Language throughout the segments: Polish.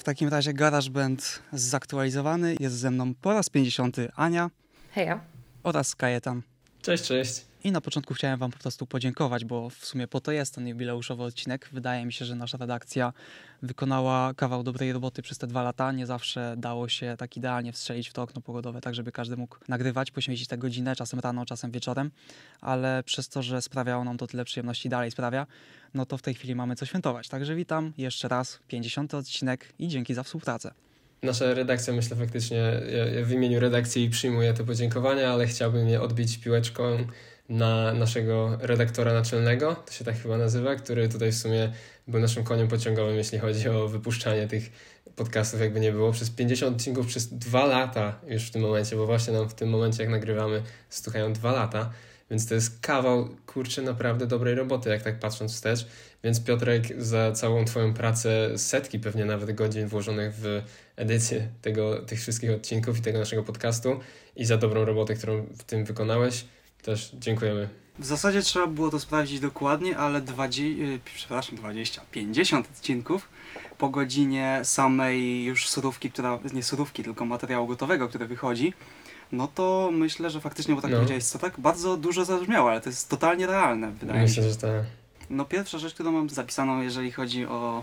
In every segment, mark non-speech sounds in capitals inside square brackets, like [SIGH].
W takim razie GarageBand zaktualizowany. Jest ze mną po raz 50 Ania Heja. oraz Kajetan. Cześć, cześć. I na początku chciałem Wam po prostu podziękować, bo w sumie po to jest ten jubileuszowy odcinek. Wydaje mi się, że nasza redakcja wykonała kawał dobrej roboty przez te dwa lata. Nie zawsze dało się tak idealnie wstrzelić w to okno pogodowe, tak żeby każdy mógł nagrywać, poświęcić tę godzinę, czasem rano, czasem wieczorem, ale przez to, że sprawiało nam to tyle przyjemności, dalej sprawia, no to w tej chwili mamy co świętować. Także witam jeszcze raz, 50 odcinek i dzięki za współpracę. Nasza redakcja, myślę faktycznie, ja, ja w imieniu redakcji przyjmuję te podziękowania, ale chciałbym je odbić piłeczką na naszego redaktora naczelnego, to się tak chyba nazywa, który tutaj w sumie był naszym koniem pociągowym, jeśli chodzi o wypuszczanie tych podcastów, jakby nie było. Przez 50 odcinków, przez dwa lata już w tym momencie, bo właśnie nam w tym momencie, jak nagrywamy, stukają dwa lata, więc to jest kawał, kurczę, naprawdę dobrej roboty, jak tak patrząc wstecz. Więc Piotrek, za całą Twoją pracę, setki pewnie nawet godzin włożonych w edycję tego, tych wszystkich odcinków i tego naszego podcastu i za dobrą robotę, którą w tym wykonałeś, też dziękujemy. W zasadzie trzeba było to sprawdzić dokładnie, ale 20, yy, przepraszam, 20, 50 odcinków po godzinie samej już surówki, która, nie surówki, tylko materiału gotowego, który wychodzi, no to myślę, że faktycznie, bo tak No. powiedziałeś, co tak bardzo dużo zabrzmiało, ale to jest totalnie realne, wydaje mi się. Myślę, że tak. No pierwsza rzecz, którą mam zapisaną, jeżeli chodzi o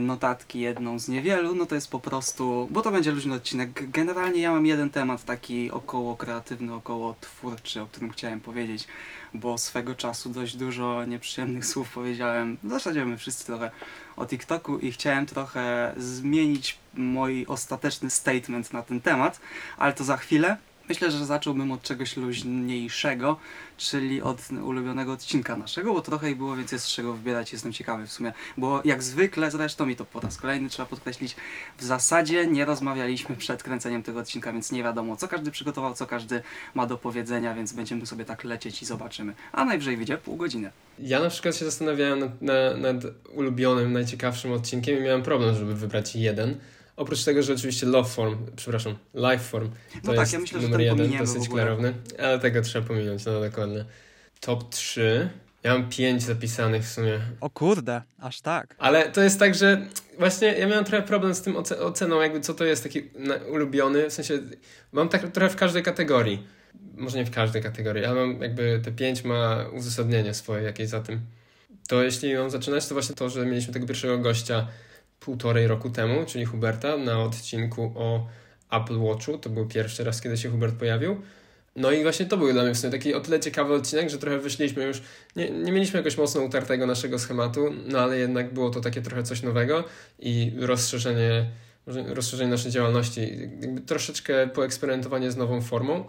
notatki, jedną z niewielu, no to jest po prostu, bo to będzie luźny odcinek. Generalnie ja mam jeden temat taki około kreatywny, około twórczy, o którym chciałem powiedzieć, bo swego czasu dość dużo nieprzyjemnych [LAUGHS] słów powiedziałem, w zasadzie my wszyscy trochę o TikToku i chciałem trochę zmienić mój ostateczny statement na ten temat, ale to za chwilę. Myślę, że zacząłbym od czegoś luźniejszego, czyli od ulubionego odcinka naszego, bo trochę ich było, więc jest z czego wybierać, jestem ciekawy w sumie. Bo jak zwykle zresztą, i to po raz kolejny trzeba podkreślić, w zasadzie nie rozmawialiśmy przed kręceniem tego odcinka, więc nie wiadomo, co każdy przygotował, co każdy ma do powiedzenia, więc będziemy sobie tak lecieć i zobaczymy. A najwyżej wyjdzie pół godziny. Ja na przykład się zastanawiałem nad, na, nad ulubionym, najciekawszym odcinkiem i miałem problem, żeby wybrać jeden. Oprócz tego, że oczywiście Love Form, przepraszam, Life Form to No tak, jest ja myślę, że numer ten jeden, dosyć klarowny, ale tego trzeba pominąć, no dokładnie. Top 3. Ja mam 5 zapisanych w sumie. O kurde, aż tak. Ale to jest tak, że właśnie ja miałem trochę problem z tym oce- oceną, jakby co to jest taki ulubiony, w sensie mam tak trochę w każdej kategorii. Może nie w każdej kategorii, ale mam jakby te 5 ma uzasadnienie swoje jakieś za tym. To jeśli mam zaczynać, to właśnie to, że mieliśmy tego pierwszego gościa półtorej roku temu, czyli Huberta, na odcinku o Apple Watchu. To był pierwszy raz, kiedy się Hubert pojawił. No i właśnie to był dla mnie w sumie taki o tyle ciekawy odcinek, że trochę wyszliśmy już, nie, nie mieliśmy jakoś mocno utartego naszego schematu, no ale jednak było to takie trochę coś nowego i rozszerzenie, rozszerzenie naszej działalności, jakby troszeczkę poeksperymentowanie z nową formą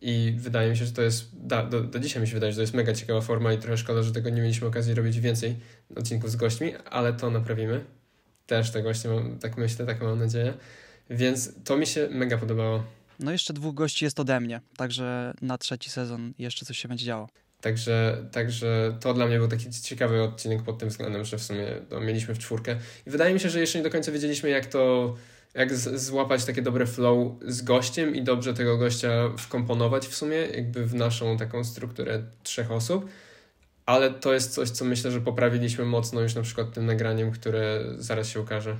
i wydaje mi się, że to jest, da, do, do dzisiaj mi się wydaje, że to jest mega ciekawa forma i trochę szkoda, że tego nie mieliśmy okazji robić więcej odcinków z gośćmi, ale to naprawimy. Też tak właśnie mam, tak myślę, tak mam nadzieję. Więc to mi się mega podobało. No jeszcze dwóch gości jest ode mnie, także na trzeci sezon jeszcze coś się będzie działo. Także, także to dla mnie był taki ciekawy odcinek pod tym względem, że w sumie to mieliśmy w czwórkę. I wydaje mi się, że jeszcze nie do końca wiedzieliśmy, jak to, jak z, złapać takie dobre flow z gościem i dobrze tego gościa wkomponować w sumie, jakby w naszą taką strukturę trzech osób. Ale to jest coś, co myślę, że poprawiliśmy mocno już na przykład tym nagraniem, które zaraz się ukaże.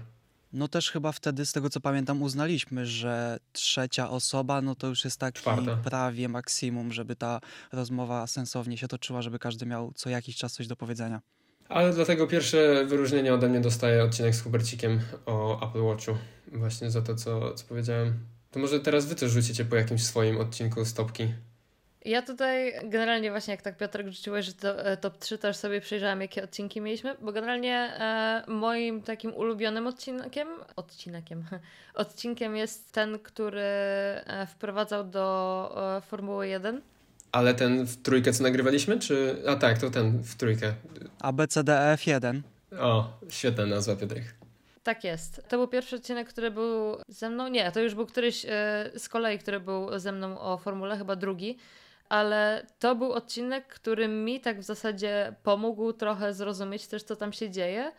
No też chyba wtedy, z tego co pamiętam, uznaliśmy, że trzecia osoba, no to już jest taki Czwarta. prawie maksimum, żeby ta rozmowa sensownie się toczyła, żeby każdy miał co jakiś czas coś do powiedzenia. Ale dlatego pierwsze wyróżnienie ode mnie dostaje odcinek z Hubercikiem o Apple Watchu. Właśnie za to, co, co powiedziałem. To może teraz wy też rzucicie po jakimś swoim odcinku stopki. Ja tutaj generalnie właśnie jak tak Piotrek rzuciłeś, że to, e, top 3 też sobie przejrzałam jakie odcinki mieliśmy, bo generalnie e, moim takim ulubionym odcinkiem, odcinkiem, [LAUGHS] odcinkiem jest ten, który e, wprowadzał do e, Formuły 1. Ale ten w trójkę, co nagrywaliśmy, czy... A tak, to ten w trójkę. ABCDF1. O, świetna nazwa, Piotrek. Tak jest. To był pierwszy odcinek, który był ze mną. Nie, to już był któryś e, z kolei, który był ze mną o formule, chyba drugi. Ale to był odcinek, który mi tak w zasadzie pomógł trochę zrozumieć też, co tam się dzieje,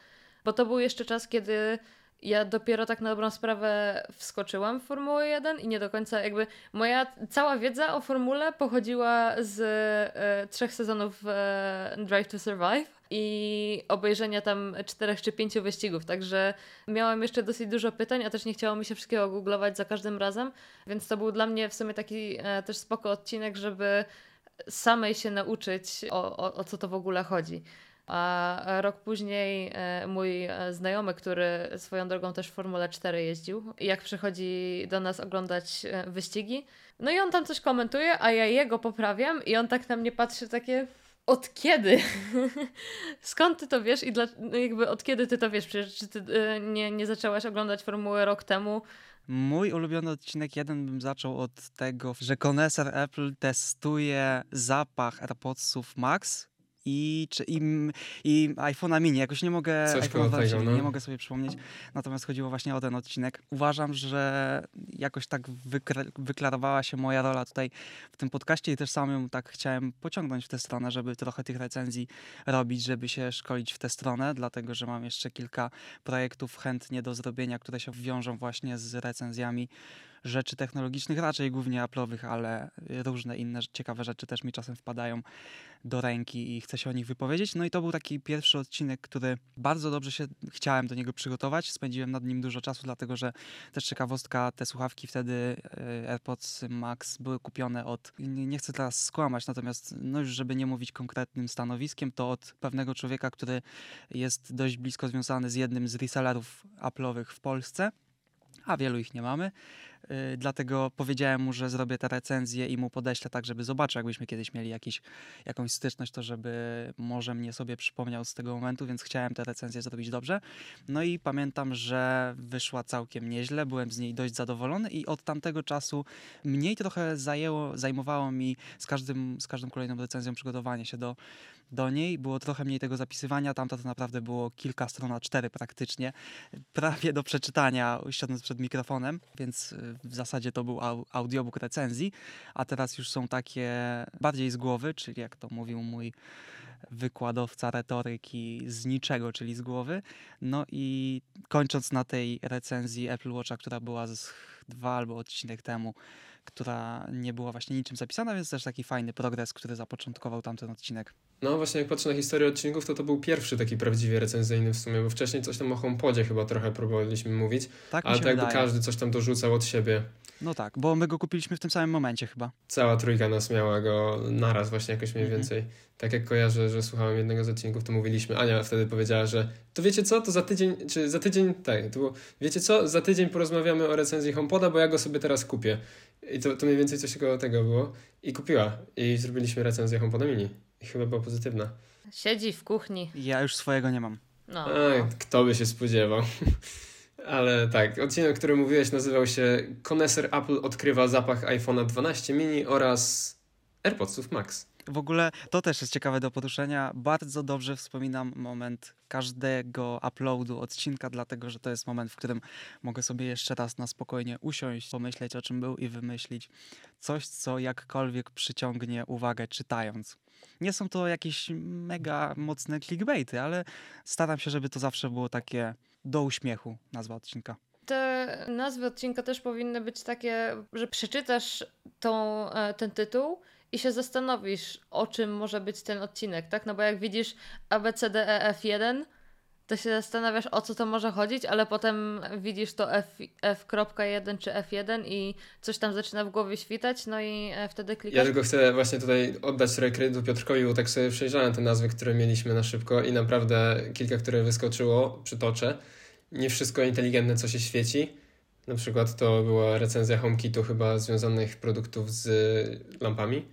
bo to był jeszcze czas, kiedy ja dopiero tak na dobrą sprawę wskoczyłam w Formułę 1 i nie do końca jakby moja cała wiedza o formule pochodziła z e, trzech sezonów e, Drive to Survive. I obejrzenia tam czterech czy pięciu wyścigów, także miałam jeszcze dosyć dużo pytań, a też nie chciało mi się wszystkiego googlować za każdym razem, więc to był dla mnie w sumie taki e, też spoko odcinek, żeby samej się nauczyć o, o, o co to w ogóle chodzi. A rok później e, mój e, znajomy, który swoją drogą też w Formule 4 jeździł, jak przychodzi do nas oglądać wyścigi, no i on tam coś komentuje, a ja jego poprawiam i on tak na mnie patrzy takie od kiedy? [LAUGHS] Skąd ty to wiesz i dla, no jakby od kiedy ty to wiesz? Przecież czy ty nie, nie zaczęłaś oglądać formuły rok temu? Mój ulubiony odcinek jeden bym zaczął od tego, że koneser Apple testuje zapach AirPodsów Max i, czy, i, i iPhone'a mini. Jakoś nie mogę, Coś iPhone koło 12 tego, no. nie mogę sobie przypomnieć. Natomiast chodziło właśnie o ten odcinek. Uważam, że jakoś tak wyklarowała się moja rola tutaj w tym podcaście i też sam ją tak chciałem pociągnąć w tę stronę, żeby trochę tych recenzji robić, żeby się szkolić w tę stronę, dlatego że mam jeszcze kilka projektów chętnie do zrobienia, które się wiążą właśnie z recenzjami rzeczy technologicznych, raczej głównie Apple'owych, ale różne inne ciekawe rzeczy też mi czasem wpadają do ręki i chcę się o nich wypowiedzieć. No i to był taki pierwszy odcinek, który bardzo dobrze się chciałem do niego przygotować. Spędziłem nad nim dużo czasu, dlatego że też ciekawostka, te słuchawki wtedy e, AirPods Max były kupione od, nie chcę teraz skłamać, natomiast no już żeby nie mówić konkretnym stanowiskiem, to od pewnego człowieka, który jest dość blisko związany z jednym z resellerów Apple'owych w Polsce a wielu ich nie mamy. Yy, dlatego powiedziałem mu, że zrobię te recenzje i mu podeślę tak, żeby zobaczył, jakbyśmy kiedyś mieli jakiś, jakąś styczność, to żeby może mnie sobie przypomniał z tego momentu, więc chciałem te recenzje zrobić dobrze. No i pamiętam, że wyszła całkiem nieźle, byłem z niej dość zadowolony i od tamtego czasu mniej trochę zajęło, zajmowało mi z, każdym, z każdą kolejną recenzją przygotowanie się do, do niej. Było trochę mniej tego zapisywania, tamta to naprawdę było kilka stron, a cztery praktycznie, prawie do przeczytania, siedząc przed mikrofonem, więc y, w zasadzie to był au- audiobook recenzji, a teraz już są takie bardziej z głowy, czyli jak to mówił mój wykładowca retoryki z niczego, czyli z głowy. No i kończąc na tej recenzji Apple Watcha, która była z dwa albo odcinek temu, która nie była właśnie niczym zapisana, więc też taki fajny progres, który zapoczątkował tamten odcinek. No właśnie, jak patrzę na historię odcinków, to to był pierwszy taki prawdziwie recenzyjny w sumie, bo wcześniej coś tam o HomePodzie chyba trochę próbowaliśmy mówić, Tak ale to jakby wydaje. każdy coś tam dorzucał od siebie. No tak, bo my go kupiliśmy w tym samym momencie chyba. Cała trójka nas miała go naraz właśnie jakoś mniej Mhm. więcej. Tak jak kojarzę, że słuchałem jednego z odcinków, to mówiliśmy, Ania wtedy powiedziała, że to wiecie co, to za tydzień, czy za tydzień, tak, to było, wiecie co, za tydzień porozmawiamy o recenzji HomePoda, bo ja go sobie teraz kupię. I to, to mniej więcej coś koło tego było. I kupiła. I zrobiliśmy recenzję HomePoda Mini. I chyba była pozytywna. Siedzi w kuchni. Ja już swojego nie mam. No. Ej, kto by się spodziewał. [LAUGHS] Ale tak, odcinek, o którym mówiłeś, nazywał się Koneser Apple odkrywa zapach iPhone'a 12 mini oraz AirPodsów Max. W ogóle to też jest ciekawe do poruszenia. Bardzo dobrze wspominam moment każdego uploadu odcinka, dlatego że to jest moment, w którym mogę sobie jeszcze raz na spokojnie usiąść, pomyśleć o czym był i wymyślić coś, co jakkolwiek przyciągnie uwagę czytając. Nie są to jakieś mega mocne clickbaity, ale staram się, żeby to zawsze było takie do uśmiechu nazwa odcinka. Te nazwy odcinka też powinny być takie, że przeczytasz tą, e, ten tytuł i się zastanowisz, o czym może być ten odcinek, tak? No bo jak widzisz ABCDEF1, to się zastanawiasz, o co to może chodzić, ale potem widzisz to F, F.1 czy F1 i coś tam zaczyna w głowie świtać, no i e, wtedy Ja klikasz. tylko chcę właśnie tutaj oddać trochę kredytu Piotrkowi, bo tak sobie przejrzałem te nazwy, które mieliśmy na szybko i naprawdę kilka, które wyskoczyło, przytoczę. Nie wszystko inteligentne, co się świeci. Na przykład to była recenzja HomeKitu chyba związanych produktów z lampami.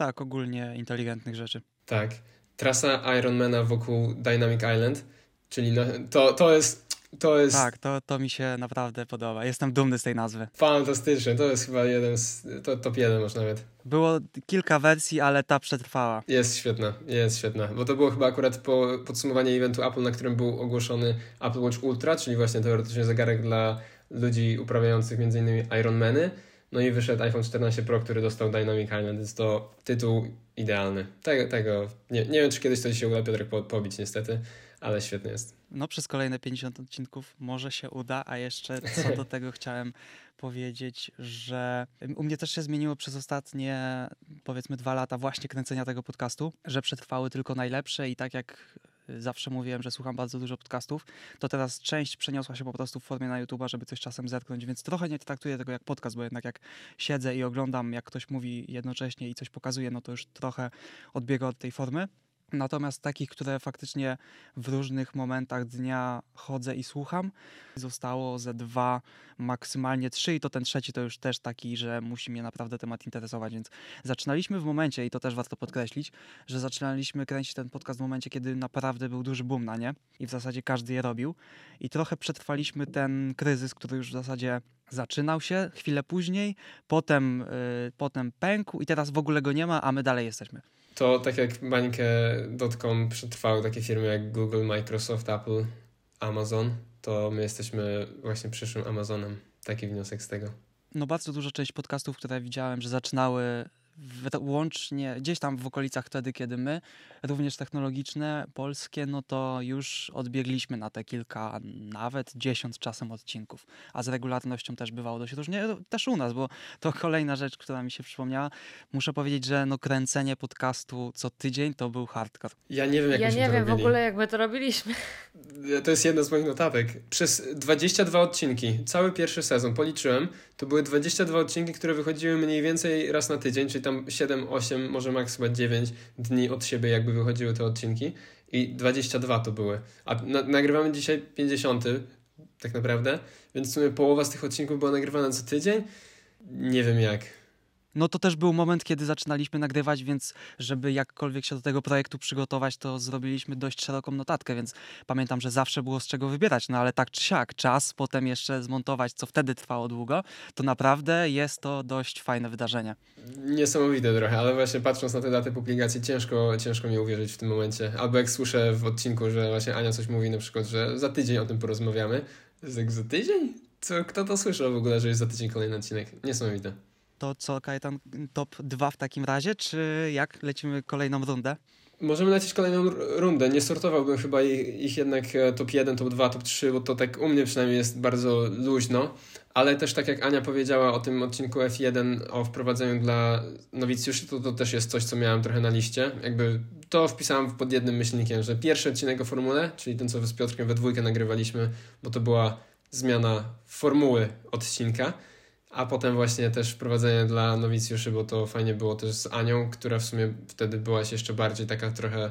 Tak, ogólnie inteligentnych rzeczy. Tak. Trasa Ironmana wokół Dynamic Island, czyli no, to, to jest, to jest Tak, to, to mi się naprawdę podoba. Jestem dumny z tej nazwy. fantastyczne. To jest chyba jeden z, to top jeden może nawet. Było kilka wersji, ale ta przetrwała. Jest świetna, jest świetna, bo to było chyba akurat po podsumowanie eventu Apple, na którym był ogłoszony Apple Watch Ultra, czyli właśnie teoretycznie zegarek dla ludzi uprawiających m.in. Ironmany. No i wyszedł iPhone 14 Pro, który dostał Dynamic Island, więc to tytuł idealny. Tego, tego nie, nie wiem, czy kiedyś to się uda, Piotrek, po, pobić niestety, ale świetny jest. No, przez kolejne 50 odcinków może się uda, a jeszcze co do [LAUGHS] tego chciałem powiedzieć, że u mnie też się zmieniło przez ostatnie powiedzmy dwa lata właśnie kręcenia tego podcastu, że przetrwały tylko najlepsze i tak jak zawsze mówiłem, że słucham bardzo dużo podcastów, to teraz część przeniosła się po prostu w formie na YouTube'a, żeby coś czasem zetknąć, więc trochę nie traktuję tego jak podcast, bo jednak jak siedzę i oglądam, jak ktoś mówi jednocześnie i coś pokazuje, no to już trochę odbiega od tej formy. Natomiast takich, które faktycznie w różnych momentach dnia chodzę i słucham, zostało ze dwa, maksymalnie trzy i to ten trzeci to już też taki, że musi mnie naprawdę temat interesować, więc zaczynaliśmy w momencie, i to też warto podkreślić, że zaczynaliśmy kręcić ten podcast w momencie, kiedy naprawdę był duży boom na nie i w zasadzie każdy je robił. I trochę przetrwaliśmy ten kryzys, który już w zasadzie zaczynał się chwilę później, potem, yy, potem pękł i teraz w ogóle go nie ma, a my dalej jesteśmy to tak jak bańkę.com przetrwały takie firmy jak Google, Microsoft, Apple, Amazon, to my jesteśmy właśnie przyszłym Amazonem. Taki wniosek z tego. No bardzo duża część podcastów, które widziałem, że zaczynały łącznie gdzieś tam w okolicach wtedy, kiedy my, również technologiczne, polskie, no to już odbiegliśmy na te kilka, nawet dziesiąt czasem odcinków. A z regularnością też bywało dość różnie, też u nas, bo to [LAUGHS] kolejna rzecz, która mi się przypomniała. Muszę powiedzieć, że no kręcenie podcastu co tydzień to był hardcore. Ja nie wiem, jak Ja nie wiem robili. w ogóle, jak my to robiliśmy. To jest jedna z moich notatek. Przez 22 odcinki, cały pierwszy sezon, policzyłem, to były 22 odcinki, które wychodziły mniej więcej raz na tydzień, czyli tam 7, 8, może maks chyba 9 dni od siebie jakby wychodziły te odcinki i 22 to były. A na nagrywamy dzisiaj 50 tak naprawdę, więc w sumie połowa z tych odcinków była nagrywana co tydzień. Nie wiem jak. No to też był moment, kiedy zaczynaliśmy nagrywać, więc żeby jakkolwiek się do tego projektu przygotować, to zrobiliśmy dość szeroką notatkę, więc pamiętam, że zawsze było z czego wybierać, no ale tak czy siak, czas potem jeszcze zmontować, co wtedy trwało długo, to naprawdę jest to dość fajne wydarzenie. Niesamowite trochę, ale właśnie patrząc na te daty publikacji, ciężko, ciężko mi uwierzyć w tym momencie. Albo jak słyszę w odcinku, że właśnie Ania coś mówi na przykład, że za tydzień o tym porozmawiamy. Jak za tydzień? Co, kto to słyszał w ogóle, że jest za tydzień kolejny odcinek? Niesamowite. To co, Kajetan, top 2 w takim razie, czy jak lecimy kolejną rundę? Możemy lecieć kolejną rundę. Nie sortowałbym chyba ich, ich, jednak e, top 1, top 2, top 3, bo to tak u mnie przynajmniej jest bardzo luźno. Ale też tak jak Ania powiedziała o tym odcinku F1 o wprowadzeniu dla nowicjuszy, to to też jest coś, co miałem trochę na liście. Jakby to wpisałem pod jednym myślnikiem, że pierwszy odcinek o formule, czyli ten, co z Piotrkiem we dwójkę nagrywaliśmy, bo to była zmiana formuły odcinka a potem właśnie też wprowadzenie dla nowicjuszy, bo to fajnie było też z Anią, która w sumie wtedy byłaś jeszcze bardziej taka trochę,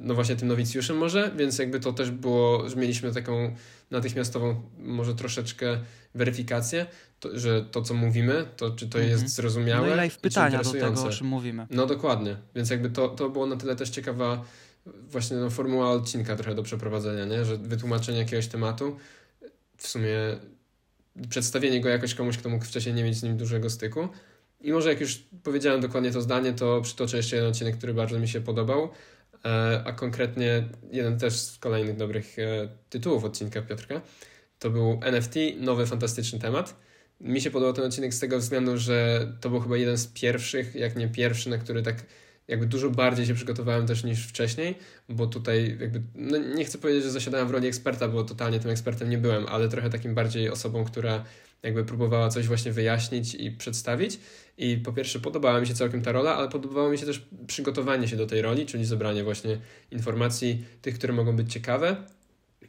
no właśnie tym nowicjuszem może, więc jakby to też było, że mieliśmy taką natychmiastową może troszeczkę weryfikację, to, że to co mówimy, to czy to Mhm. jest zrozumiałe No i live pytania do tego, o czym mówimy. No dokładnie, więc jakby to, to było na tyle też ciekawa właśnie no, formuła odcinka trochę do przeprowadzenia, nie? że wytłumaczenie jakiegoś tematu w sumie przedstawienie go jakoś komuś, kto mógł wcześniej nie mieć z nim dużego styku. I może jak już powiedziałem dokładnie to zdanie, to przytoczę jeszcze jeden odcinek, który bardzo mi się podobał, e, a konkretnie jeden też z kolejnych dobrych e, tytułów odcinka Piotrka. To był NFT, nowy fantastyczny temat. Mi się podobał ten odcinek z tego względu, że to był chyba jeden z pierwszych, jak nie pierwszy, na który tak jakby dużo bardziej się przygotowałem też niż wcześniej, bo tutaj jakby, no nie chcę powiedzieć, że zasiadałem w roli eksperta, bo totalnie tym ekspertem nie byłem, ale trochę takim bardziej osobą, która jakby próbowała coś właśnie wyjaśnić i przedstawić. I po pierwsze podobała mi się całkiem ta rola, ale podobało mi się też przygotowanie się do tej roli, czyli zebranie właśnie informacji tych, które mogą być ciekawe,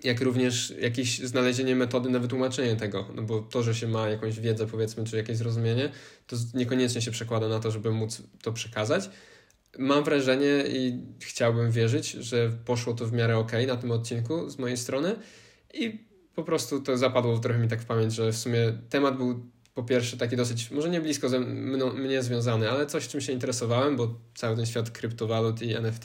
jak również jakieś znalezienie metody na wytłumaczenie tego, no bo to, że się ma jakąś wiedzę powiedzmy, czy jakieś zrozumienie, to niekoniecznie się przekłada na to, żeby móc to przekazać. Mam wrażenie i chciałbym wierzyć, że poszło to w miarę ok na tym odcinku z mojej strony i po prostu to zapadło trochę mi tak w pamięć, że w sumie temat był po pierwsze taki dosyć, może nie blisko ze mną, mnie związany, ale coś, czym się interesowałem, bo cały ten świat kryptowalut i NFT,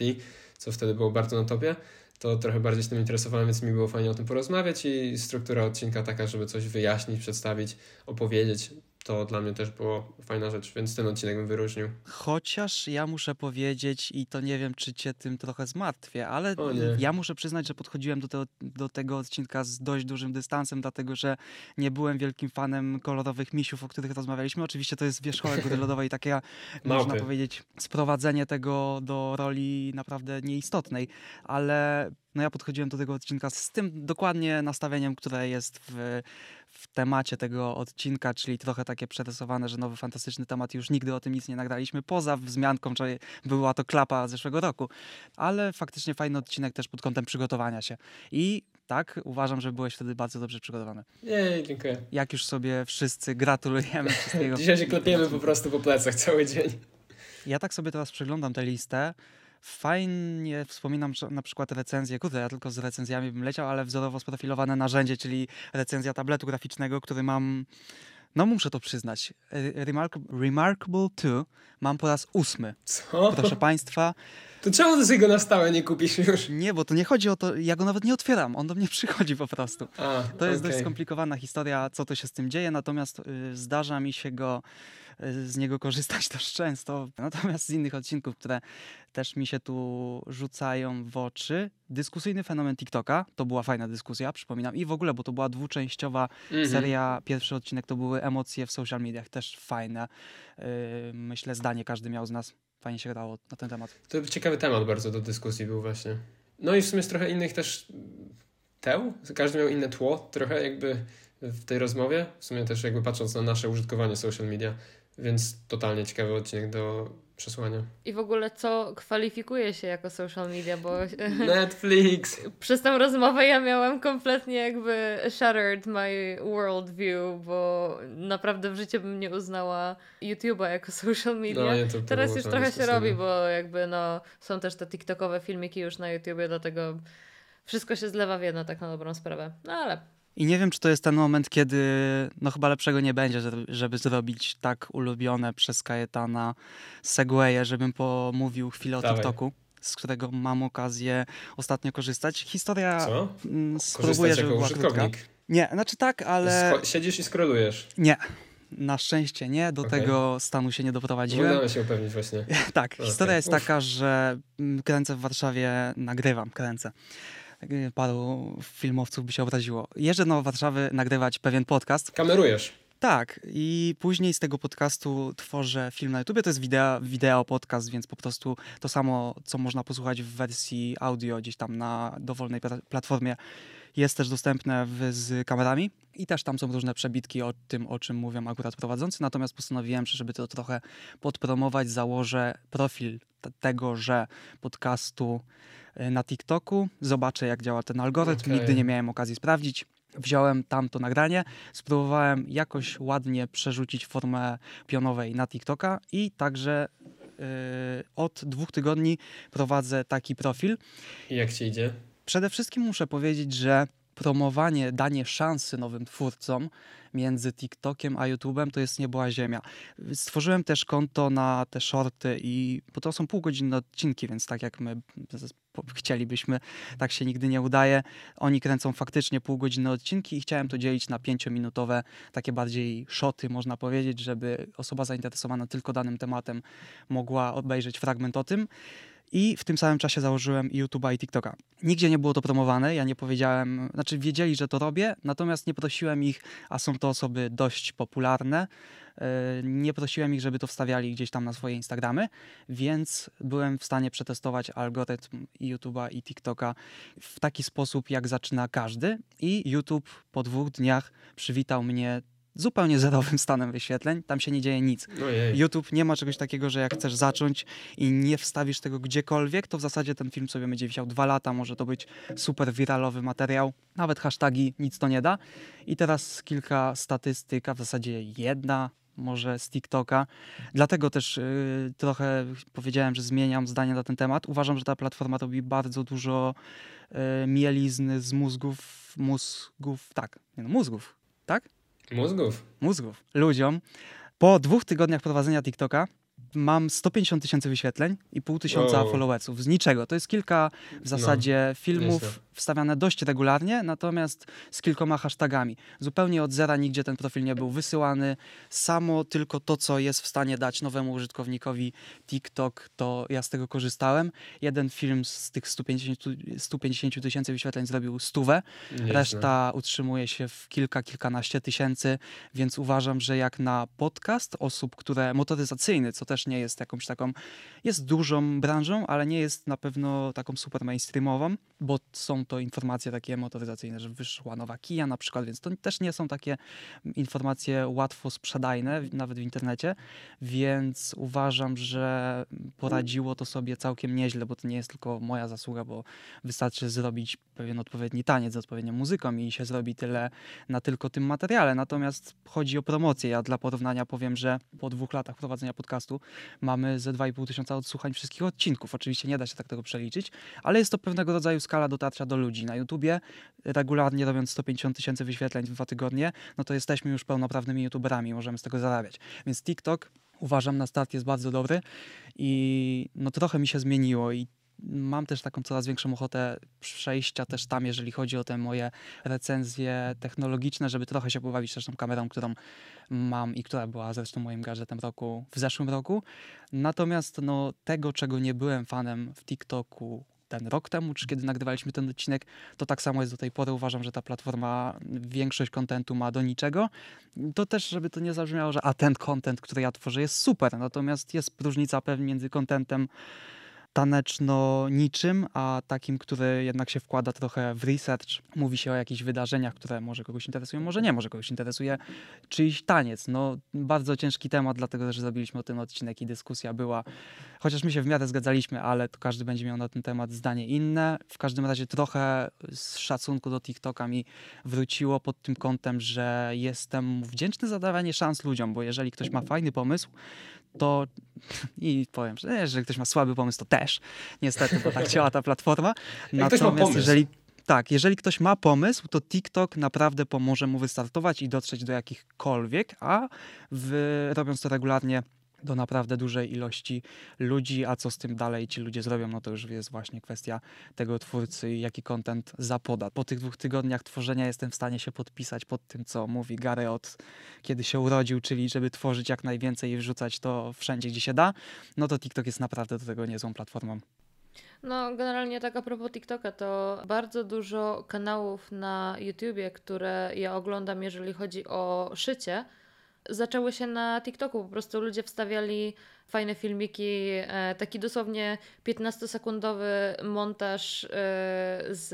co wtedy było bardzo na topie, to trochę bardziej się tym interesowałem, więc mi było fajnie o tym porozmawiać i struktura odcinka taka, żeby coś wyjaśnić, przedstawić, opowiedzieć, to dla mnie też było fajna rzecz, więc ten odcinek bym wyróżnił. Chociaż ja muszę powiedzieć, i to nie wiem, czy cię tym trochę zmartwię, ale ja muszę przyznać, że podchodziłem do, tego do tego odcinka z dość dużym dystansem, dlatego że nie byłem wielkim fanem kolorowych misiów, o których rozmawialiśmy. Oczywiście to jest wierzchołek [LAUGHS] góry lodowej, takie, można powiedzieć, sprowadzenie tego do roli naprawdę nieistotnej, ale no ja podchodziłem do tego odcinka z tym dokładnie nastawieniem, które jest w, w temacie tego odcinka, czyli trochę takie przerysowane, że nowy fantastyczny temat, już nigdy o tym nic nie nagraliśmy, poza wzmianką, że była to klapa zeszłego roku. Ale faktycznie fajny odcinek też pod kątem przygotowania się. I tak, uważam, że byłeś wtedy bardzo dobrze przygotowany. Jej, dziękuję. Jak już sobie wszyscy gratulujemy [LAUGHS] wszystkiego. Dzisiaj się klepiemy po prostu po plecach cały dzień. Ja tak sobie teraz przeglądam tę listę. Fajnie wspominam na przykład recenzję, kurde, ja tylko z recenzjami bym leciał, ale wzorowo sprofilowane narzędzie, czyli recenzja tabletu graficznego, który mam, no muszę to przyznać, Remark Remarkable 2 mam po raz ósmy. Co? Proszę Państwa, To czemu ty sobie go na stałe nie kupisz już? nie, bo to nie chodzi o to, ja go nawet nie otwieram, on do mnie [LAUGHS] przychodzi po prostu. A, To jest okej. dość skomplikowana historia, co to się z tym dzieje, natomiast y, zdarza mi się go y, z niego korzystać [LAUGHS] dość często. Natomiast z innych odcinków, które też mi się tu rzucają w oczy, dyskusyjny fenomen TikToka, to była fajna dyskusja, przypominam, i w ogóle, bo to była dwuczęściowa Mhm. seria, pierwszy odcinek to były emocje w social mediach, też fajne. Y, myślę, zdanie każdy miał z nas. Fajnie się grało na ten temat. To ciekawy temat bardzo do dyskusji był właśnie. No i w sumie z trochę innych też teł. Każdy miał inne tło trochę jakby w tej rozmowie. W sumie też jakby patrząc na nasze użytkowanie social media. Więc totalnie ciekawy odcinek do przesłania. I w ogóle co kwalifikuje się jako social media, bo [LAUGHS] Netflix! przez tę rozmowę ja miałam kompletnie jakby shattered my worldview, bo naprawdę w życiu bym nie uznała YouTube'a jako social media. No, nie, to, to Teraz już trochę się robi, bo jakby no są też te TikTokowe filmiki już na YouTubie, dlatego wszystko się zlewa w jedno tak na dobrą sprawę. No ale I nie wiem, czy to jest ten moment, kiedy no chyba lepszego nie będzie, żeby- zrobić tak ulubione przez Kajetana segwaye, żebym pomówił chwilę o Dawaj. TikToku, z którego mam okazję ostatnio korzystać. Historia Co? mm, Korzystać spróbuję, żeby jako była krótka. Nie, znaczy tak, ale Scho- Siedzisz i skrolujesz. nie. Na szczęście nie, do Okej. tego stanu się nie doprowadziłem. Udało się upewnić właśnie. [LAUGHS] Tak, Okej. historia jest Uf. taka, że mm, kręcę w Warszawie, nagrywam, kręcę. Paru filmowców by się obraziło. Jeżdżę do Warszawy nagrywać pewien podcast. Kamerujesz. Tak, i później z tego podcastu tworzę film na YouTube. To jest wideo, wideo podcast, więc po prostu to samo, co można posłuchać w wersji audio gdzieś tam na dowolnej pla- platformie, jest też dostępne w, z kamerami. I też tam są różne przebitki o tym, o czym mówią akurat prowadzący. Natomiast postanowiłem, że żeby to trochę podpromować, założę profil t- tegoże podcastu y, na TikToku. Zobaczę, jak działa ten algorytm. Okej. Nigdy nie miałem okazji sprawdzić. Wziąłem tamto nagranie, spróbowałem jakoś ładnie przerzucić formę pionowej na TikToka i także yy, od dwóch tygodni prowadzę taki profil. I jak ci idzie? Przede wszystkim muszę powiedzieć, że promowanie, danie szansy nowym twórcom między TikTokiem a YouTube'em to jest niebła ziemia. Stworzyłem też konto na te shorty i bo to są półgodzinne odcinki, więc tak jak my chcielibyśmy, tak się nigdy nie udaje. Oni kręcą faktycznie półgodzinne odcinki i chciałem to dzielić na pięciominutowe, takie bardziej szoty, można powiedzieć, żeby osoba zainteresowana tylko danym tematem mogła obejrzeć fragment o tym. I w tym samym czasie założyłem YouTube'a i TikToka. Nigdzie nie było to promowane, ja nie powiedziałem, znaczy wiedzieli, że to robię, natomiast nie prosiłem ich, a są to osoby dość popularne, yy, nie prosiłem ich, żeby to wstawiali gdzieś tam na swoje Instagramy, więc byłem w stanie przetestować algorytm YouTube'a i TikToka w taki sposób, jak zaczyna każdy i YouTube po dwóch dniach przywitał mnie zupełnie zerowym [LAUGHS] stanem wyświetleń, tam się nie dzieje nic. Ojej. YouTube nie ma czegoś takiego, że jak chcesz zacząć i nie wstawisz tego gdziekolwiek, to w zasadzie ten film sobie będzie wisiał dwa lata, może to być super wiralowy materiał, nawet hashtagi nic to nie da. I teraz kilka statystyk, a w zasadzie jedna może z TikToka. Dlatego też y, trochę powiedziałem, że zmieniam zdanie na ten temat. Uważam, że ta platforma robi bardzo dużo y, mielizny z mózgów, mózgów, tak, nie no, mózgów, tak? Mózgów. mózgów ludziom. Po dwóch tygodniach prowadzenia TikToka mam 150 tysięcy wyświetleń i pół tysiąca Wow. followersów. Z niczego. To jest kilka w zasadzie filmów nieźle. wstawiane dość regularnie, natomiast z kilkoma hashtagami. Zupełnie od zera nigdzie ten profil nie był wysyłany. Samo tylko to, co jest w stanie dać nowemu użytkownikowi TikTok, to ja z tego korzystałem. Jeden film z tych 150 150 tysięcy wyświetleń zrobił stówę. Nieźle. Reszta utrzymuje się w kilka, kilkanaście tysięcy, więc uważam, że jak na podcast osób, które motoryzacyjny, co też też nie jest jakąś taką, jest dużą branżą, ale nie jest na pewno taką super mainstreamową, bo są to informacje takie motoryzacyjne, że wyszła nowa Kia na przykład, więc to też nie są takie informacje łatwo sprzedajne, nawet w internecie, więc uważam, że poradziło to sobie całkiem nieźle, bo to nie jest tylko moja zasługa, bo wystarczy zrobić pewien odpowiedni taniec z odpowiednią muzyką i się zrobi tyle na tylko tym materiale. Natomiast chodzi o promocję. Ja dla porównania powiem, że po dwóch latach prowadzenia podcastu mamy ze 2,5 tysiąca odsłuchań wszystkich odcinków. Oczywiście nie da się tak tego przeliczyć, ale jest to pewnego rodzaju skala dotarcia do ludzi. Na YouTubie regularnie robiąc 150 tysięcy wyświetleń w dwa tygodnie, no to jesteśmy już pełnoprawnymi youtuberami, możemy z tego zarabiać. Więc TikTok uważam na start jest bardzo dobry i no trochę mi się zmieniło i mam też taką coraz większą ochotę przejścia też tam, jeżeli chodzi o te moje recenzje technologiczne, żeby trochę się pobawić też tą kamerą, którą mam i która była zresztą moim gadżetem roku w zeszłym roku. Natomiast no, tego, czego nie byłem fanem w TikToku ten rok temu, czy kiedy nagrywaliśmy ten odcinek, to tak samo jest do tej pory. Uważam, że ta platforma większość kontentu ma do niczego. To też, żeby to nie zabrzmiało, że a ten kontent, który ja tworzę jest super, natomiast jest różnica pewnie między kontentem taneczno niczym, a takim, który jednak się wkłada trochę w research. Mówi się o jakichś wydarzeniach, które może kogoś interesują, może nie, może kogoś interesuje czyjś taniec. No, bardzo ciężki temat, dlatego że zrobiliśmy o tym odcinek i dyskusja była, chociaż my się w miarę zgadzaliśmy, ale to każdy będzie miał na ten temat zdanie inne. W każdym razie trochę z szacunku do TikToka mi wróciło pod tym kątem, że jestem wdzięczny za dawanie szans ludziom, bo jeżeli ktoś ma fajny pomysł, to [LAUGHS] i powiem, że jeżeli ktoś ma słaby pomysł, to też niestety, bo tak chciała ta platforma. [LAUGHS] Natomiast jeżeli tak, jeżeli ktoś ma pomysł, to TikTok naprawdę pomoże mu wystartować i dotrzeć do jakichkolwiek, a w, robiąc to regularnie do naprawdę dużej ilości ludzi, a co z tym dalej ci ludzie zrobią, no to już jest właśnie kwestia tego twórcy jaki content zapoda. Po tych dwóch tygodniach tworzenia jestem w stanie się podpisać pod tym, co mówi Gary od kiedy się urodził, czyli żeby tworzyć jak najwięcej i wrzucać to wszędzie, gdzie się da, no to TikTok jest naprawdę do tego niezłą platformą. No, generalnie tak a propos TikToka, to bardzo dużo kanałów na YouTubie, które ja oglądam, jeżeli chodzi o szycie, zaczęły się na TikToku. Po prostu ludzie wstawiali fajne filmiki, e, taki dosłownie 15-sekundowy montaż e, z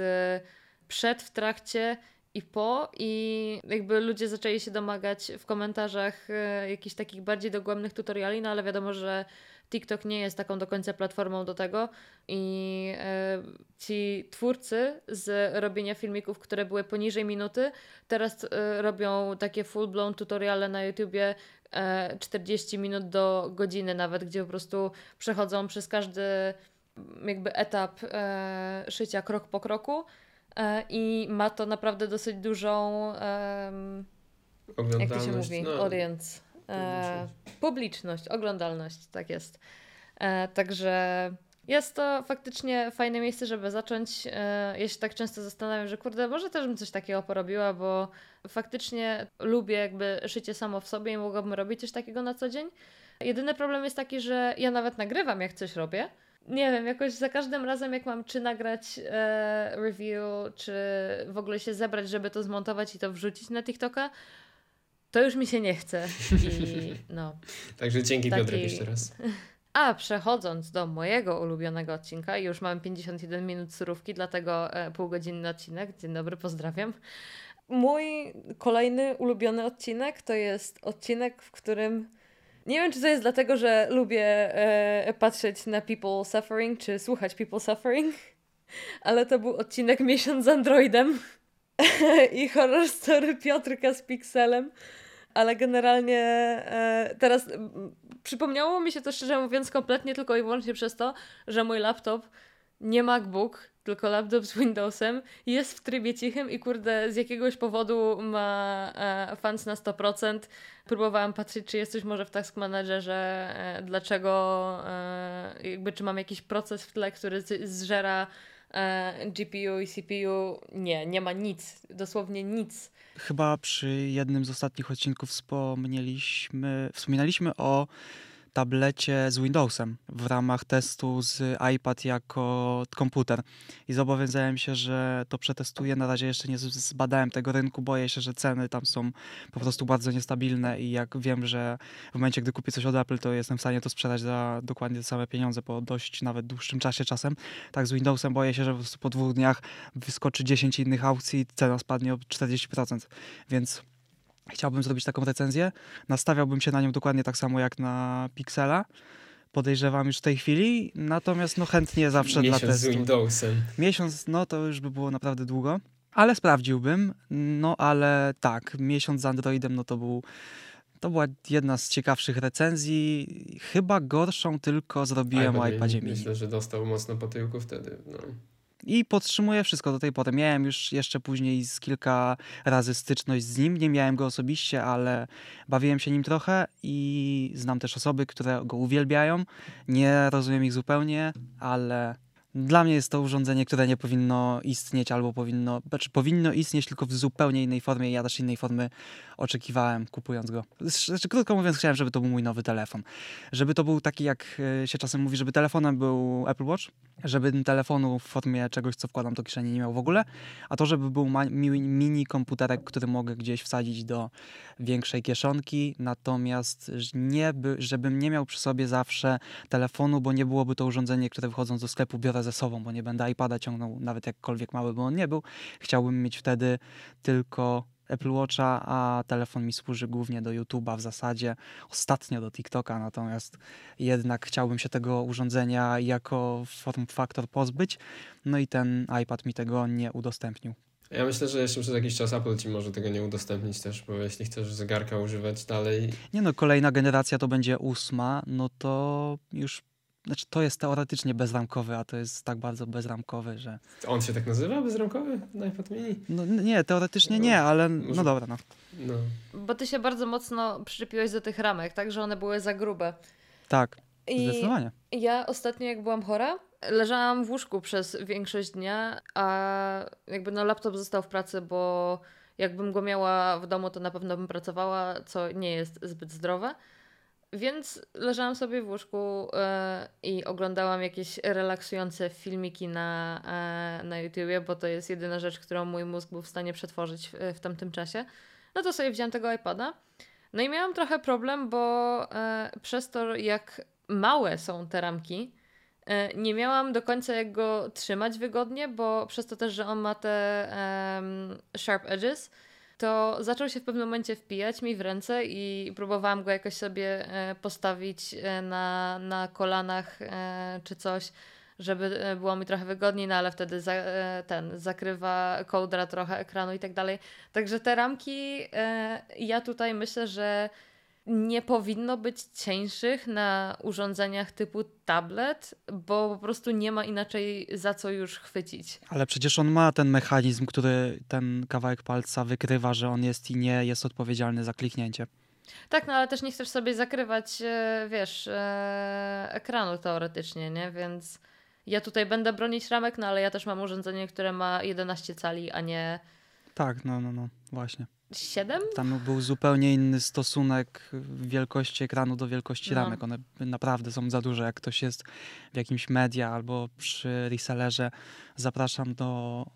przed, w trakcie i po i jakby ludzie zaczęli się domagać w komentarzach e, jakichś takich bardziej dogłębnych tutoriali, no ale wiadomo, że TikTok nie jest taką do końca platformą do tego i e, ci twórcy z robienia filmików, które były poniżej minuty, teraz e, robią takie full-blown tutoriale na YouTubie 40 minut do godziny nawet, gdzie po prostu przechodzą przez każdy jakby etap szycia krok po kroku i ma to naprawdę dosyć dużą jak to się mówi? No, audience. E, publiczność, oglądalność, tak jest. E, także jest to faktycznie fajne miejsce, żeby zacząć. E, ja się tak często zastanawiam, że kurde, może też bym coś takiego porobiła, bo faktycznie lubię jakby szycie samo w sobie i mogłabym robić coś takiego na co dzień. Jedyny problem jest taki, że ja nawet nagrywam, jak coś robię. Nie wiem, jakoś za każdym razem, jak mam czy nagrać e, review, czy w ogóle się zebrać, żeby to zmontować i to wrzucić na TikToka, to już mi się nie chce. I [LAUGHS] no. Także dzięki taki... Piotrek jeszcze raz. [LAUGHS] A przechodząc do mojego ulubionego odcinka, już mam 51 minut surówki, dlatego e, półgodzinny odcinek. Dzień dobry, pozdrawiam. Mój kolejny ulubiony odcinek to jest odcinek, w którym nie wiem, czy to jest dlatego, że lubię e, patrzeć na people suffering, czy słuchać people suffering, [LAUGHS] ale to był odcinek Miesiąc z Androidem i horror story Piotrka z Pixelem ale generalnie e, teraz m, przypomniało mi się to szczerze mówiąc kompletnie tylko i wyłącznie przez to, że mój laptop nie MacBook, tylko laptop z Windowsem jest w trybie cichym i kurde z jakiegoś powodu ma e, fans na 100%. Próbowałam patrzeć, czy jest coś może w Task Managerze, e, dlaczego, e, jakby czy mam jakiś proces w tle, który zżera GPU i CPU. Nie, nie ma nic, dosłownie nic. Chyba przy jednym z ostatnich odcinków wspomnieliśmy, wspominaliśmy o tablecie z Windowsem w ramach testu z iPad jako komputer i zobowiązałem się, że to przetestuję. Na razie jeszcze nie zbadałem tego rynku, boję się, że ceny tam są po prostu bardzo niestabilne i jak wiem, że w momencie, gdy kupię coś od Apple, to jestem w stanie to sprzedać za dokładnie te same pieniądze po dość nawet dłuższym czasie czasem. Tak z Windowsem boję się, że po po dwóch dniach wyskoczy 10 innych aukcji i cena spadnie o 40%, więc chciałbym zrobić taką recenzję. Nastawiałbym się na nią dokładnie tak samo jak na Pixela. Podejrzewam już w tej chwili, natomiast no chętnie zawsze Miesiąc dla z testu. Windowsem. Miesiąc, no to już by było naprawdę długo, ale sprawdziłbym. No ale tak, miesiąc z Androidem, no to był. To była jedna z ciekawszych recenzji. Chyba gorszą tylko zrobiłem o iPadzie mini. Myślę, że dostał mocno po tyłku wtedy. No. I podtrzymuję wszystko do tej pory. Miałem już jeszcze później z kilka razy styczność z nim. Nie miałem go osobiście, ale bawiłem się nim trochę i znam też osoby, które go uwielbiają. Nie rozumiem ich zupełnie, ale dla mnie jest to urządzenie, które nie powinno istnieć albo powinno, znaczy powinno istnieć tylko w zupełnie innej formie ja też innej formy oczekiwałem kupując go. Znaczy, krótko mówiąc, chciałem, żeby to był mój nowy telefon. Żeby to był taki, jak e, się czasem mówi, żeby telefonem był Apple Watch, żeby telefonu w formie czegoś, co wkładam do kieszeni nie miał w ogóle, a to, żeby był mini komputerek, który mogę gdzieś wsadzić do większej kieszonki, natomiast nie by, żebym nie miał przy sobie zawsze telefonu, bo nie byłoby to urządzenie, które wychodząc do sklepu biorę ze sobą, bo nie będę iPada ciągnął nawet jakkolwiek mały, bo on nie był. Chciałbym mieć wtedy tylko Apple Watcha, a telefon mi służy głównie do YouTube'a w zasadzie, ostatnio do TikToka, natomiast jednak chciałbym się tego urządzenia jako form factor pozbyć, no i ten iPad mi tego nie udostępnił. Ja myślę, że jeszcze przez jakiś czas Apple ci może tego nie udostępnić też, bo jeśli chcesz zegarka używać dalej, Nie no, kolejna generacja to będzie ósma, no to już, znaczy to jest teoretycznie bezramkowy, a to jest tak bardzo bezramkowy, że on się tak nazywa, bezramkowy na iPad mini? no nie, teoretycznie nie, ale no Może- dobra, no. No. Bo ty się bardzo mocno przyczepiłeś do tych ramek, tak, że one były za grube. Tak, I zdecydowanie. ja ostatnio, jak byłam chora, leżałam w łóżku przez większość dnia, a jakby no laptop został w pracy, bo jakbym go miała w domu, to na pewno bym pracowała, co nie jest zbyt zdrowe. Więc leżałam sobie w łóżku e, i oglądałam jakieś relaksujące filmiki na, e, na YouTubie, bo to jest jedyna rzecz, którą mój mózg był w stanie przetworzyć w, w tamtym czasie. No to sobie wziąłem tego iPada. No i miałam trochę problem, bo e, przez to, jak małe są te ramki, nie miałam do końca jak go trzymać wygodnie, bo przez to też, że on ma te sharp edges, to zaczął się w pewnym momencie wpijać mi w ręce i próbowałam go jakoś sobie e, postawić e, na, na kolanach e, czy coś, żeby było mi trochę wygodniej, no ale wtedy za, ten zakrywa kołdra trochę ekranu i tak dalej. Także te ramki, ja tutaj myślę, że nie powinno być cieńszych na urządzeniach typu tablet, bo po prostu nie ma inaczej za co już chwycić. Ale przecież on ma ten mechanizm, który ten kawałek palca wykrywa, że on jest i nie jest odpowiedzialny za kliknięcie. Tak, no ale też nie chcesz sobie zakrywać, e, wiesz, e, ekranu teoretycznie, nie? Więc ja tutaj będę bronić ramek, no ale ja też mam urządzenie, które ma 11 cali, a nie Tak, no, no, no, właśnie. 7? Tam był zupełnie inny stosunek wielkości ekranu do wielkości No. ramek. One naprawdę są za duże. Jak ktoś jest w jakimś media albo przy resellerze, zapraszam do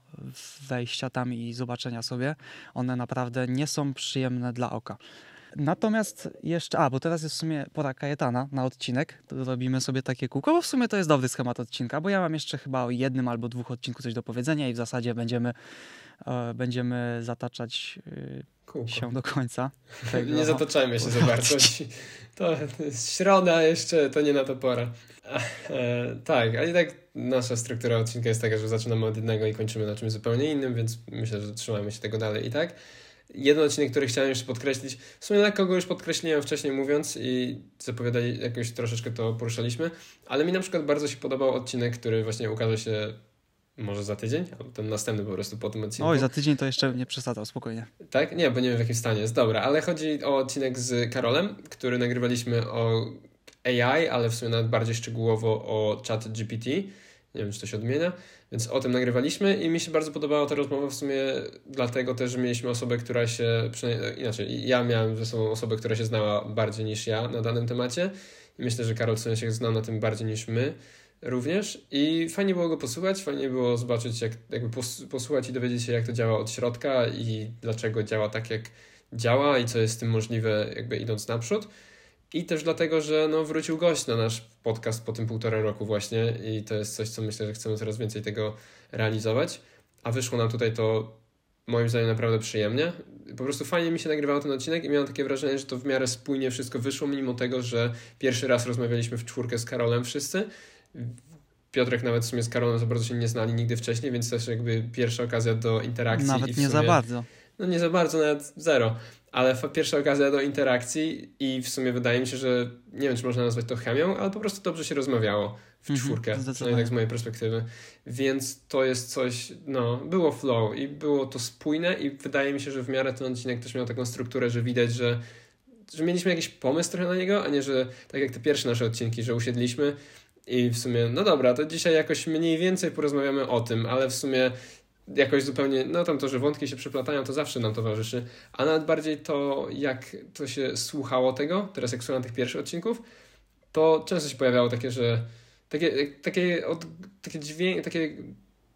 wejścia tam i zobaczenia sobie. One naprawdę nie są przyjemne dla oka. Natomiast jeszcze, a bo teraz jest w sumie pora Kajetana na odcinek, to robimy sobie takie kółko, bo w sumie to jest dobry schemat odcinka, bo ja mam jeszcze chyba o jednym albo dwóch odcinku coś do powiedzenia i w zasadzie będziemy, e, będziemy zataczać e, się do końca. [LAUGHS] tego Nie zataczajmy się za [LAUGHS] bardzo. To, [LAUGHS] to jest środa jeszcze, to nie na to pora. E, tak, ale i tak nasza struktura odcinka jest taka, że zaczynamy od jednego i kończymy na czymś zupełnie innym, więc myślę, że trzymamy się tego dalej i tak. Jeden odcinek, który chciałem jeszcze podkreślić, w sumie lekko go już podkreśliłem wcześniej mówiąc i zapowiadali jakoś troszeczkę to poruszaliśmy, ale mi na przykład bardzo się podobał odcinek, który właśnie ukaże się może za tydzień, albo ten następny po prostu po tym odcinku. Oj, za tydzień to jeszcze nie przesadzał, spokojnie. Tak? Nie, bo nie wiem w jakim stanie jest. Dobra, ale chodzi o odcinek z Karolem, który nagrywaliśmy o AI, ale w sumie nawet bardziej szczegółowo o chat GPT. Nie wiem, czy to się odmienia. Więc o tym nagrywaliśmy i mi się bardzo podobała ta rozmowa w sumie dlatego też, że mieliśmy osobę, która się, przynajmniej inaczej, ja miałem ze sobą osobę, która się znała bardziej niż ja na danym temacie I myślę, że Karol się znał na tym bardziej niż my również. I fajnie było go posłuchać, fajnie było zobaczyć, jak, jakby pos, posłuchać i dowiedzieć się, jak to działa od środka i dlaczego działa tak, jak działa i co jest z tym możliwe, jakby idąc naprzód. I też dlatego, że no, wrócił gość na nasz podcast po tym półtora roku właśnie i to jest coś, co myślę, że chcemy coraz więcej tego realizować. A wyszło nam tutaj to moim zdaniem naprawdę przyjemnie. Po prostu fajnie mi się nagrywało ten odcinek i miałem takie wrażenie, że to w miarę spójnie wszystko wyszło, mimo tego, że pierwszy raz rozmawialiśmy w czwórkę z Karolem wszyscy. Piotrek nawet w sumie z Karolem za bardzo się nie znali nigdy wcześniej, więc też jakby pierwsza okazja do interakcji. Nawet nie sumie, za bardzo. No nie za bardzo, nawet zero. Ale pierwsza okazja do interakcji i w sumie wydaje mi się, że nie wiem, czy można nazwać to chemią, ale po prostu dobrze się rozmawiało w Mhm, czwórkę, zdecydowanie. przynajmniej tak z mojej perspektywy. Więc to jest coś, no, było flow i było to spójne i wydaje mi się, że w miarę ten odcinek też miał taką strukturę, że widać, że, że mieliśmy jakiś pomysł trochę na niego, a nie, że tak jak te pierwsze nasze odcinki, że usiedliśmy i w sumie, no dobra, to dzisiaj jakoś mniej więcej porozmawiamy o tym, ale w sumie jakoś zupełnie, no tam to, że wątki się przeplatają, to zawsze nam towarzyszy, a nawet bardziej to, jak to się słuchało tego, teraz jak słucham tych pierwszych odcinków, to często się pojawiało takie, że takie, takie, od, takie dźwięki, takie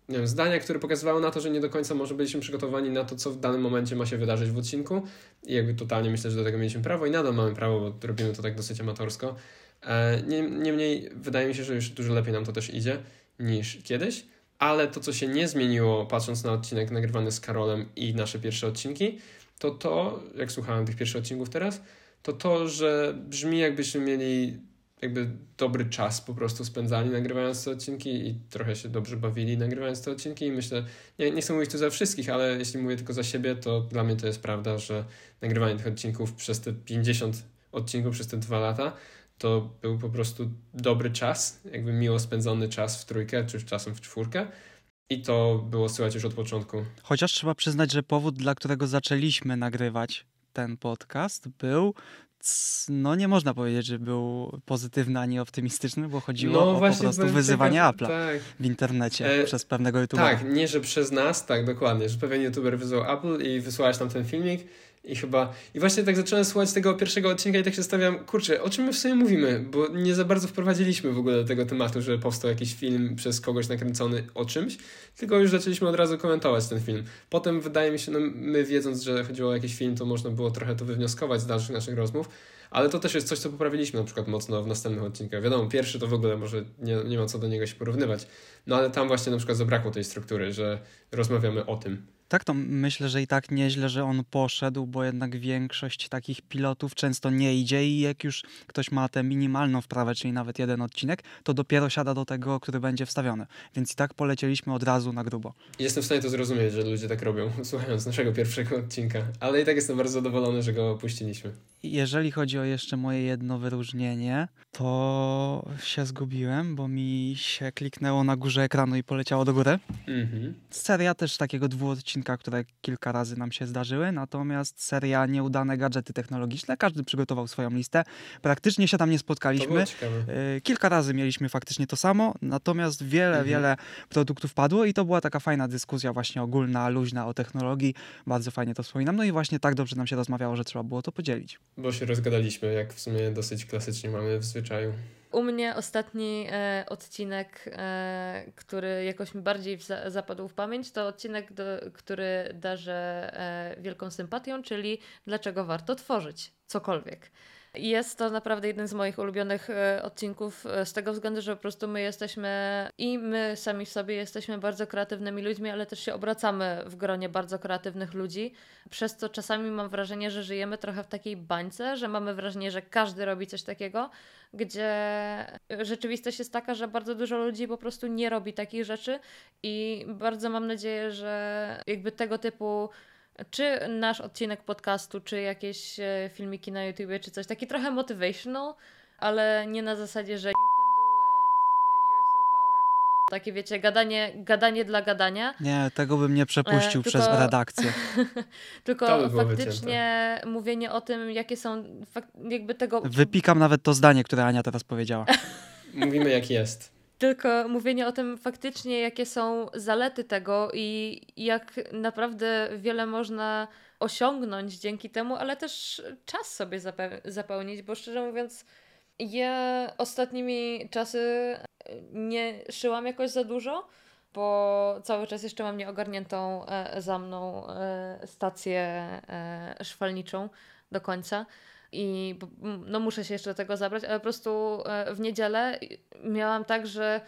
nie wiem, zdania, które pokazywały na to, że nie do końca może byliśmy przygotowani na to, co w danym momencie ma się wydarzyć w odcinku. I jakby totalnie myślę, że do tego mieliśmy prawo i nadal mamy prawo, bo robimy to tak dosyć amatorsko. E, nie- Niemniej wydaje mi się, że już dużo lepiej nam to też idzie niż kiedyś, ale to, co się nie zmieniło, patrząc na odcinek nagrywany z Karolem i nasze pierwsze odcinki, to to, jak słuchałem tych pierwszych odcinków teraz, to to, że brzmi jakbyśmy mieli jakby dobry czas po prostu spędzali nagrywając te odcinki i trochę się dobrze bawili nagrywając te odcinki. I myślę, nie, nie chcę mówić tu za wszystkich, ale jeśli mówię tylko za siebie, to dla mnie to jest prawda, że nagrywanie tych odcinków przez te 50 odcinków przez te dwa lata to był po prostu dobry czas, jakby miło spędzony czas w trójkę, czy czasem w czwórkę i to było słychać już od początku. Chociaż trzeba przyznać, że powód, dla którego zaczęliśmy nagrywać ten podcast, był. No, nie można powiedzieć, że był pozytywny ani optymistyczny, bo chodziło o po prostu wyzywanie ciekaw- Apple'a Tak, w internecie E, przez pewnego YouTubera. Tak, nie, że przez nas, tak, dokładnie, że pewien youtuber wyzwał Apple i wysłałeś tam ten filmik i chyba... I właśnie tak zacząłem słuchać tego pierwszego odcinka i tak się stawiam, kurczę, o czym my w sumie mówimy? Bo nie za bardzo wprowadziliśmy w ogóle do tego tematu, że powstał jakiś film przez kogoś nakręcony o czymś, tylko już zaczęliśmy od razu komentować ten film. Potem wydaje mi się, no my wiedząc, że chodziło o jakiś film, to można było trochę to wywnioskować z dalszych naszych rozmów, ale to też jest coś, co poprawiliśmy na przykład mocno w następnych odcinkach. Wiadomo, pierwszy to w ogóle może nie, nie ma co do niego się porównywać, no ale tam właśnie na przykład zabrakło tej struktury, że rozmawiamy o tym. Tak, to myślę, że i tak nieźle, że on poszedł, bo jednak większość takich pilotów często nie idzie i jak już ktoś ma tę minimalną wprawę, czyli nawet jeden odcinek, to dopiero siada do tego, który będzie wstawiony. Więc i tak polecieliśmy od razu na grubo. Jestem w stanie to zrozumieć, że ludzie tak robią, [LAUGHS] słuchając naszego pierwszego odcinka, ale i tak jestem bardzo zadowolony, że go opuściliśmy. Jeżeli chodzi o jeszcze moje jedno wyróżnienie, to się zgubiłem, bo mi się kliknęło na górze ekranu i poleciało do góry. Mhm. Seria też takiego dwuodcinka, które kilka razy nam się zdarzyły, natomiast seria nieudane gadżety technologiczne. Każdy przygotował swoją listę. Praktycznie się tam nie spotkaliśmy. Y, Kilka razy mieliśmy faktycznie to samo, natomiast wiele, Mhm. wiele produktów padło i to była taka fajna dyskusja właśnie ogólna, luźna o technologii. Bardzo fajnie to wspominam. No i właśnie tak dobrze nam się rozmawiało, że trzeba było to podzielić. Bo się rozgadaliśmy, jak w sumie dosyć klasycznie mamy w zwyczaju. U mnie ostatni e, odcinek, e, który jakoś mi bardziej wza- zapadł w pamięć, to odcinek, do, który darzę e, wielką sympatią, czyli dlaczego warto tworzyć cokolwiek. Jest to naprawdę jeden z moich ulubionych e, odcinków e, z tego względu, że po prostu my jesteśmy i my sami w sobie jesteśmy bardzo kreatywnymi ludźmi, ale też się obracamy w gronie bardzo kreatywnych ludzi. Przez co czasami mam wrażenie, że żyjemy trochę w takiej bańce, że mamy wrażenie, że każdy robi coś takiego, gdzie rzeczywistość jest taka, że bardzo dużo ludzi po prostu nie robi takich rzeczy i bardzo mam nadzieję, że jakby tego typu czy nasz odcinek podcastu, czy jakieś e, filmiki na YouTubie, czy coś taki trochę motivational, ale nie na zasadzie, że you can do it, you're so powerful. Takie wiecie, gadanie, gadanie dla gadania. Nie, tego bym nie przepuścił E, przez [LAUGHS] tylko- redakcję. Tylko by faktycznie mówienie o tym, jakie są jakby tego Wypikam nawet to zdanie, które Ania teraz powiedziała. Mówimy jak jest. Tylko mówienie o tym faktycznie, jakie są zalety tego i jak naprawdę wiele można osiągnąć dzięki temu, ale też czas sobie zape- zapełnić, bo szczerze mówiąc, Ja ostatnimi czasy nie szyłam jakoś za dużo, bo cały czas jeszcze mam nieogarniętą e, za mną e, stację e, szwalniczą do końca. I no muszę się jeszcze do tego zabrać, ale po prostu e, w niedzielę miałam tak, że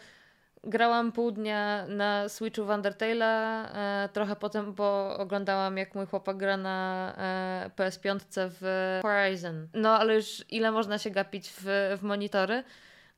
grałam pół dnia na Switchu w Undertale'a, e, trochę potem, bo oglądałam jak mój chłopak gra na e, PS5 w Horizon. No ale już ile można się gapić w, w monitory?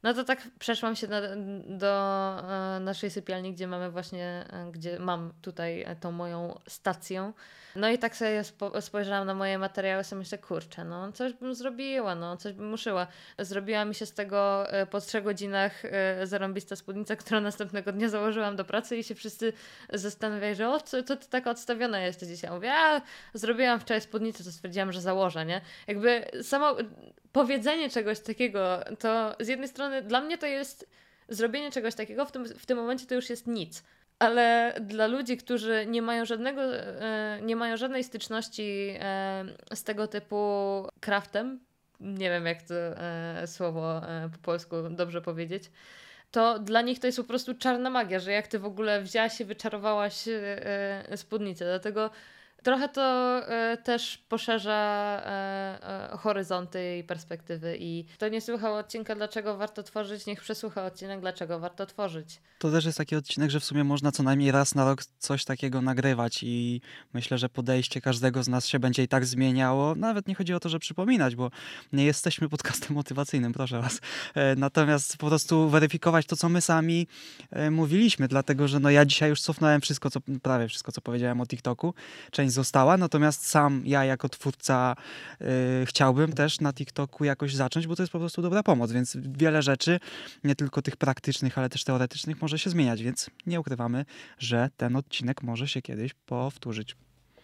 No to tak przeszłam się na, do naszej sypialni, gdzie mamy właśnie, gdzie mam tutaj tą moją stację. No i tak sobie spo, spojrzałam na moje materiały, sobie myślę, kurczę, no coś bym zrobiła, no coś bym muszyła. Zrobiła mi się z tego e, po trzech godzinach e, zarąbista spódnica, [LAUGHS] którą następnego dnia założyłam do pracy i się wszyscy zastanawiali, że o, co, co ty taka odstawiona jesteś dzisiaj? Mówię, a zrobiłam wczoraj spódnicę, to stwierdziłam, że założę, nie? Jakby samo powiedzenie czegoś takiego, to z jednej strony dla mnie to jest zrobienie czegoś takiego, w tym, w tym momencie to już jest nic. Ale dla ludzi, którzy nie mają żadnego, e, nie mają żadnej styczności e, z tego typu craftem, nie wiem jak to e, słowo po polsku dobrze powiedzieć, to dla nich to jest po prostu czarna magia, że jak ty w ogóle wzięłaś i wyczarowałaś spódnicę. Dlatego trochę to e, też poszerza e, e, horyzonty i perspektywy. I kto nie słuchał odcinka, dlaczego warto tworzyć, niech przesłucha odcinek, dlaczego warto tworzyć. To też jest taki odcinek, że w sumie można co najmniej raz na rok coś takiego nagrywać i myślę, że podejście każdego z nas się będzie i tak zmieniało. Nawet nie chodzi o to, że przypominać, bo nie jesteśmy podcastem motywacyjnym, proszę was. Natomiast po prostu weryfikować to, co my sami mówiliśmy, dlatego że no ja dzisiaj już cofnąłem wszystko, co, prawie wszystko, co powiedziałem o TikToku. Część została, natomiast sam ja jako twórca e, chciałbym też na TikToku jakoś zacząć, bo to jest po prostu dobra pomoc, więc wiele rzeczy, nie tylko tych praktycznych, ale też teoretycznych może się zmieniać, więc nie ukrywamy, że ten odcinek może się kiedyś powtórzyć.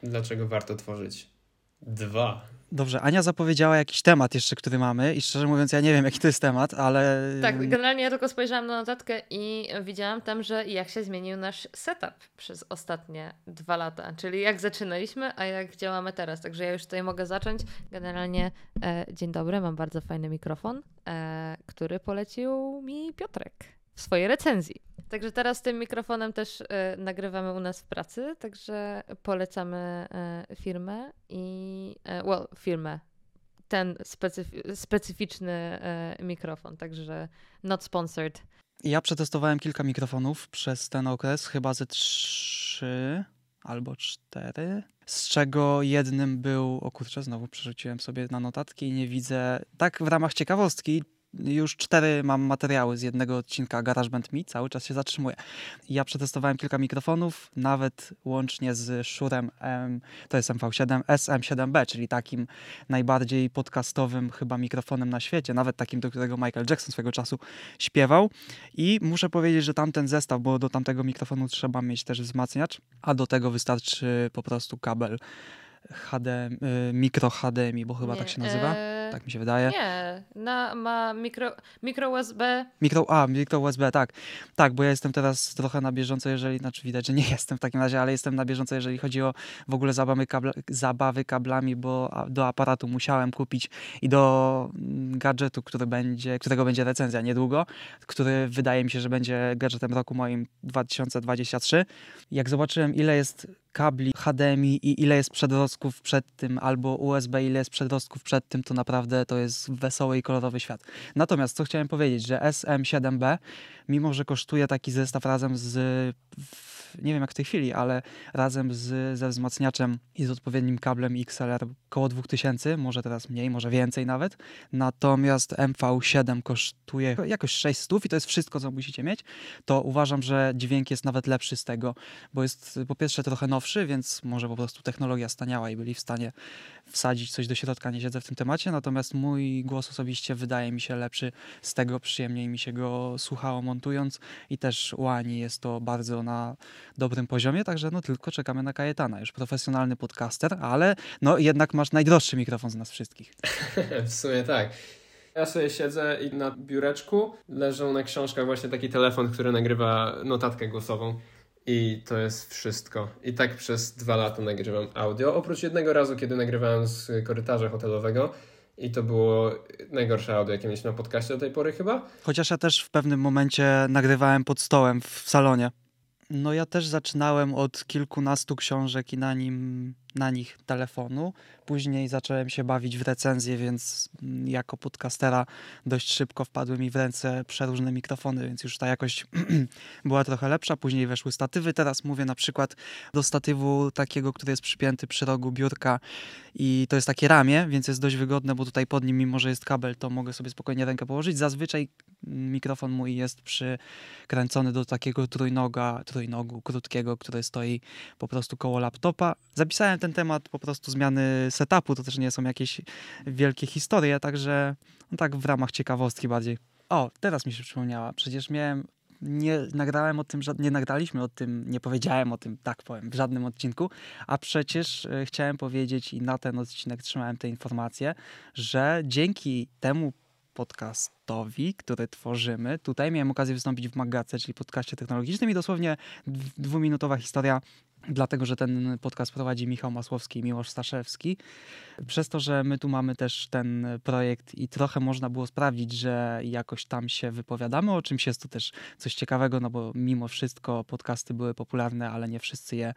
Dlaczego warto tworzyć? Dwa. Dobrze, Ania zapowiedziała jakiś temat jeszcze, który mamy i szczerze mówiąc ja nie wiem, jaki to jest temat, ale... Tak, generalnie ja tylko spojrzałam na notatkę i widziałam tam, że jak się zmienił nasz setup przez ostatnie dwa lata, czyli jak zaczynaliśmy, a jak działamy teraz. Także ja już tutaj mogę zacząć. Generalnie e, dzień dobry, mam bardzo fajny mikrofon, e, który polecił mi Piotrek w swojej recenzji. Także teraz tym mikrofonem też e, nagrywamy u nas w pracy, także polecamy e, firmę i, e, well, firmę, ten specyf- specyficzny mikrofon, także not sponsored. Ja przetestowałem kilka mikrofonów przez ten okres, chyba ze trzy albo cztery, z czego jednym był, o kurczę, znowu przerzuciłem sobie na notatki i nie widzę, tak w ramach ciekawostki, już cztery mam materiały z jednego odcinka GarageBand Me, cały czas się zatrzymuje. Ja przetestowałem kilka mikrofonów, nawet łącznie z Shure M, to jest MV7, SM7B, czyli takim najbardziej podcastowym chyba mikrofonem na świecie, nawet takim, do którego Michael Jackson swego czasu śpiewał. I muszę powiedzieć, że tamten zestaw, bo do tamtego mikrofonu trzeba mieć też wzmacniacz, a do tego wystarczy po prostu kabel HD, y, mikro HDMI, bo chyba Nie, tak się nazywa. e, Tak mi się wydaje. Nie, na, ma mikro, mikro USB. Mikro, a, mikro USB, tak. Tak, bo ja jestem teraz trochę na bieżąco, jeżeli, znaczy widać, że nie [LAUGHS] jestem w takim razie, ale jestem na bieżąco, jeżeli chodzi o w ogóle zabawy, kabla, zabawy kablami, bo do aparatu musiałem kupić i do mm, gadżetu, który będzie, którego będzie recenzja niedługo, który wydaje mi się, że będzie gadżetem roku moim 2023. Jak zobaczyłem, ile jest kabli HDMI i ile jest przedrostków przed tym, albo USB, ile jest przedrostków przed tym, to naprawdę to jest wesoły i kolorowy świat. Natomiast co chciałem powiedzieć, że SM7B, mimo że kosztuje taki zestaw razem z, nie wiem jak w tej chwili, ale razem z, ze wzmacniaczem i z odpowiednim kablem XLR koło 2000, może teraz mniej, może więcej nawet. Natomiast MV7 kosztuje jakoś 600 i to jest wszystko, co musicie mieć. To uważam, że dźwięk jest nawet lepszy z tego, bo jest po pierwsze trochę nowszy, więc może po prostu technologia staniała i byli w stanie wsadzić coś do środka, nie siedzę w tym temacie, natomiast mój głos osobiście wydaje mi się lepszy z tego, przyjemniej mi się go słuchało montując i też u Ani jest to bardzo na dobrym poziomie, także no tylko czekamy na Kajetana, już profesjonalny podcaster, ale no jednak masz najdroższy mikrofon z nas wszystkich. [LAUGHS] w sumie tak. Ja sobie siedzę i na biureczku leżą na książkach właśnie taki telefon, który nagrywa notatkę głosową. I to jest wszystko. I tak przez dwa lata nagrywam audio. Oprócz jednego razu, kiedy nagrywałem z korytarza hotelowego. I to było najgorsze audio, jakie mieliśmy na podcaście do tej pory chyba. Chociaż ja też w pewnym momencie nagrywałem pod stołem w salonie. No ja też zaczynałem od kilkunastu książek i na nim na nich telefonu. Później zacząłem się bawić w recenzję, więc mm, jako podcastera dość szybko wpadły mi w ręce przeróżne mikrofony, więc już ta jakość [CLEARS THROAT] była trochę lepsza. Później weszły statywy. Teraz mówię na przykład do statywu takiego, który jest przypięty przy rogu biurka i to jest takie ramię, więc jest dość wygodne, bo tutaj pod nim, mimo że jest kabel, to mogę sobie spokojnie rękę położyć. Zazwyczaj mikrofon mój jest przykręcony do takiego trójnoga, trójnogu krótkiego, który stoi po prostu koło laptopa. Zapisałem ten temat po prostu zmiany setupu, to też nie są jakieś wielkie historie, także no tak w ramach ciekawostki bardziej. O, teraz mi się przypomniała, przecież miałem nie nagrałem o tym, nie nagraliśmy o tym, nie powiedziałem o tym, tak powiem, w żadnym odcinku, a przecież e, chciałem powiedzieć i na ten odcinek trzymałem te informacje, że dzięki temu podcastowi, który tworzymy. Tutaj miałem okazję wystąpić w Magace, czyli podcaście technologicznym i dosłownie dwuminutowa historia dlatego że ten podcast prowadzi Michał Masłowski i Miłosz Staszewski. Przez to, że my tu mamy też ten projekt i trochę można było sprawdzić, że jakoś tam się wypowiadamy o czymś, jest to też coś ciekawego, no bo mimo wszystko podcasty były popularne, ale nie wszyscy je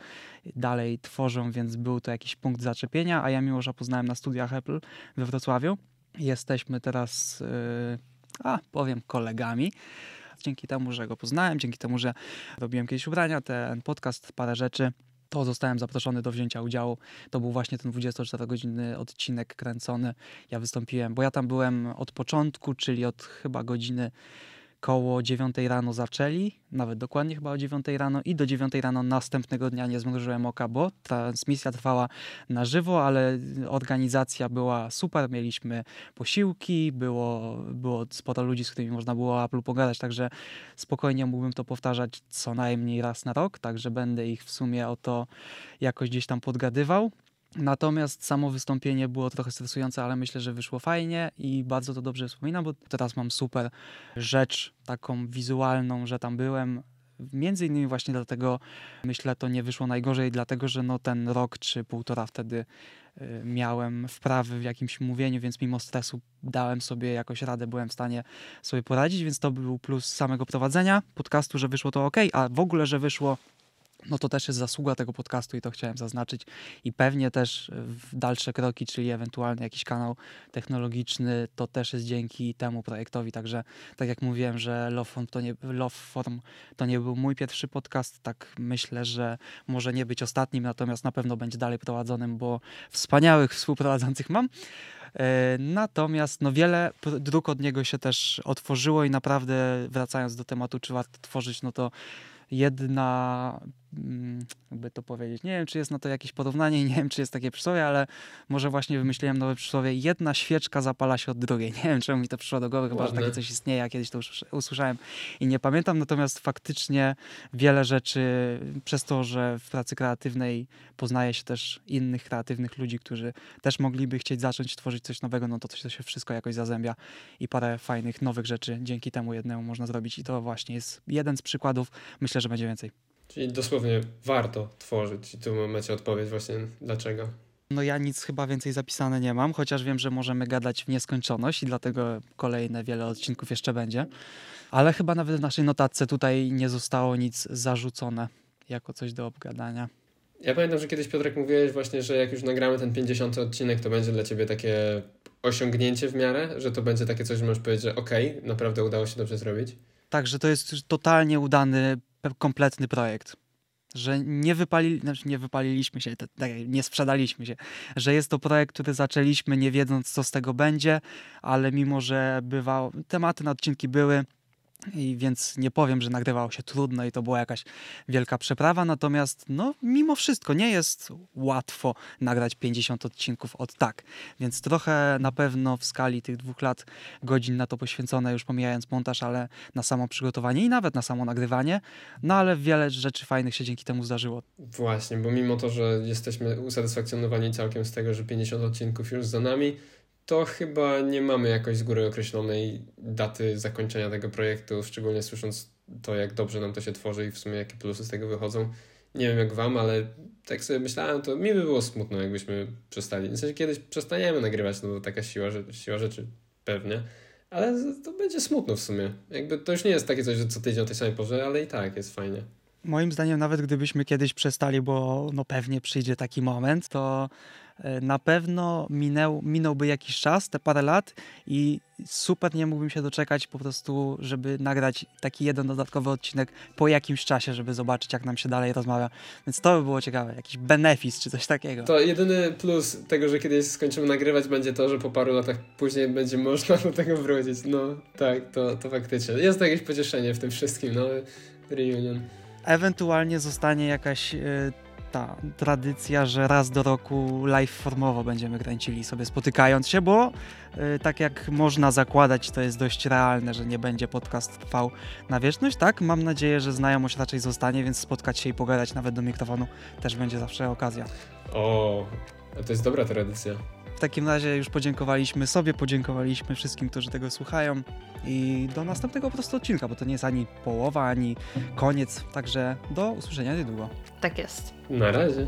dalej tworzą, więc był to jakiś punkt zaczepienia, a ja Miłosza poznałem na studiach Apple we Wrocławiu. Jesteśmy teraz, yy, a powiem, kolegami dzięki temu, że go poznałem, dzięki temu, że robiłem kiedyś ubrania, ten podcast, parę rzeczy, to zostałem zaproszony do wzięcia udziału. To był właśnie ten 24-godzinny odcinek kręcony. Ja wystąpiłem, bo ja tam byłem od początku, czyli od chyba godziny koło 9 rano zaczęli, nawet dokładnie chyba o 9 rano i do 9 rano następnego dnia nie zmrużyłem oka, bo transmisja trwała na żywo, ale organizacja była super, mieliśmy posiłki, było, było sporo ludzi, z którymi można było Apple pogadać, także spokojnie mógłbym to powtarzać co najmniej raz na rok, także będę ich w sumie o to jakoś gdzieś tam podgadywał. Natomiast samo wystąpienie było trochę stresujące, ale myślę, że wyszło fajnie i bardzo to dobrze wspominam, bo teraz mam super rzecz taką wizualną, że tam byłem. Między innymi właśnie dlatego myślę, to nie wyszło najgorzej, dlatego że no ten rok czy półtora wtedy y, miałem wprawy w jakimś mówieniu, więc mimo stresu dałem sobie jakoś radę, byłem w stanie sobie poradzić, więc to był plus samego prowadzenia podcastu, że wyszło to ok, a w ogóle, że wyszło no to też jest zasługa tego podcastu i to chciałem zaznaczyć. I pewnie też w dalsze kroki, czyli ewentualnie jakiś kanał technologiczny, to też jest dzięki temu projektowi. Także tak jak mówiłem, że Love Form to nie, Love Form to nie był mój pierwszy podcast, tak myślę, że może nie być ostatnim, natomiast na pewno będzie dalej prowadzonym, bo wspaniałych współprowadzących mam. E, natomiast no wiele dróg od niego się też otworzyło i naprawdę wracając do tematu, czy warto tworzyć, no to jedna jakby to powiedzieć. Nie wiem, czy jest na to jakieś porównanie, nie wiem, czy jest takie przysłowie, ale może właśnie wymyśliłem nowe przysłowie. Jedna świeczka zapala się od drugiej. [LAUGHS] Nie wiem, czemu mi to przyszło do głowy, chyba, że takie coś istnieje. Ja kiedyś to usłyszałem i nie pamiętam. Natomiast faktycznie wiele rzeczy przez to, że w pracy kreatywnej poznaje się też innych kreatywnych ludzi, którzy też mogliby chcieć zacząć tworzyć coś nowego, no to to się wszystko jakoś zazębia i parę fajnych, nowych rzeczy dzięki temu jednemu można zrobić. I to właśnie jest jeden z przykładów. Myślę, że będzie więcej. Czyli dosłownie warto tworzyć i tu macie odpowiedź właśnie dlaczego. No ja nic chyba więcej zapisane nie mam, chociaż wiem, że możemy gadać w nieskończoność i dlatego kolejne wiele odcinków jeszcze będzie. Ale chyba nawet w naszej notatce tutaj nie zostało nic zarzucone jako coś do obgadania. Ja pamiętam, że kiedyś Piotrek mówiłeś właśnie, że jak już nagramy ten 50 odcinek, to będzie dla ciebie takie osiągnięcie w miarę, że to będzie takie coś, że możesz powiedzieć, że okej, okay, naprawdę udało się dobrze zrobić. Tak, że to jest totalnie udany kompletny projekt. Że nie, wypali, znaczy nie wypaliliśmy się, nie sprzedaliśmy się, że jest to projekt, który zaczęliśmy nie wiedząc, co z tego będzie, ale mimo, że bywało, tematy na odcinki były, i więc nie powiem, że nagrywało się trudno i to była jakaś wielka przeprawa, natomiast no, mimo wszystko nie jest łatwo nagrać 50 odcinków od tak. Więc trochę na pewno w skali tych dwóch lat godzin na to poświęcone, już pomijając montaż, ale na samo przygotowanie i nawet na samo nagrywanie. No ale wiele rzeczy fajnych się dzięki temu zdarzyło. Właśnie, bo mimo to, że jesteśmy usatysfakcjonowani całkiem z tego, że 50 odcinków już za nami, to chyba nie mamy jakoś z góry określonej daty zakończenia tego projektu, szczególnie słysząc to, jak dobrze nam to się tworzy i w sumie jakie plusy z tego wychodzą. Nie wiem jak wam, ale tak sobie myślałem, to mi by było smutno, jakbyśmy przestali. W sensie kiedyś przestaniemy nagrywać, no to taka siła, siła rzeczy pewnie. Ale to będzie smutno w sumie. Jakby to już nie jest takie coś, że co tydzień o tej samej porze, ale i tak jest fajnie. Moim zdaniem, nawet gdybyśmy kiedyś przestali, bo no pewnie przyjdzie taki moment, to na pewno minął, minąłby jakiś czas, te parę lat i super nie mógłbym się doczekać po prostu, żeby nagrać taki jeden dodatkowy odcinek po jakimś czasie, żeby zobaczyć, jak nam się dalej rozmawia. Więc to by było ciekawe, jakiś benefis czy coś takiego. To jedyny plus tego, że kiedyś skończymy nagrywać, będzie to, że po paru latach później będzie można do tego wrócić. No tak, to, to faktycznie. Jest to jakieś pocieszenie w tym wszystkim, no. Reunion. Ewentualnie zostanie jakaś y, ta tradycja, że raz do roku live formowo będziemy kręcili sobie spotykając się, bo y, tak jak można zakładać, to jest dość realne, że nie będzie podcast trwał na wieczność, tak? Mam nadzieję, że znajomość raczej zostanie, więc spotkać się i pogadać nawet do mikrofonu też będzie zawsze okazja. O, to jest dobra tradycja. W takim razie już podziękowaliśmy sobie, podziękowaliśmy wszystkim, którzy tego słuchają i do następnego po prostu odcinka, bo to nie jest ani połowa, ani koniec, także do usłyszenia niedługo. Tak jest. Na razie.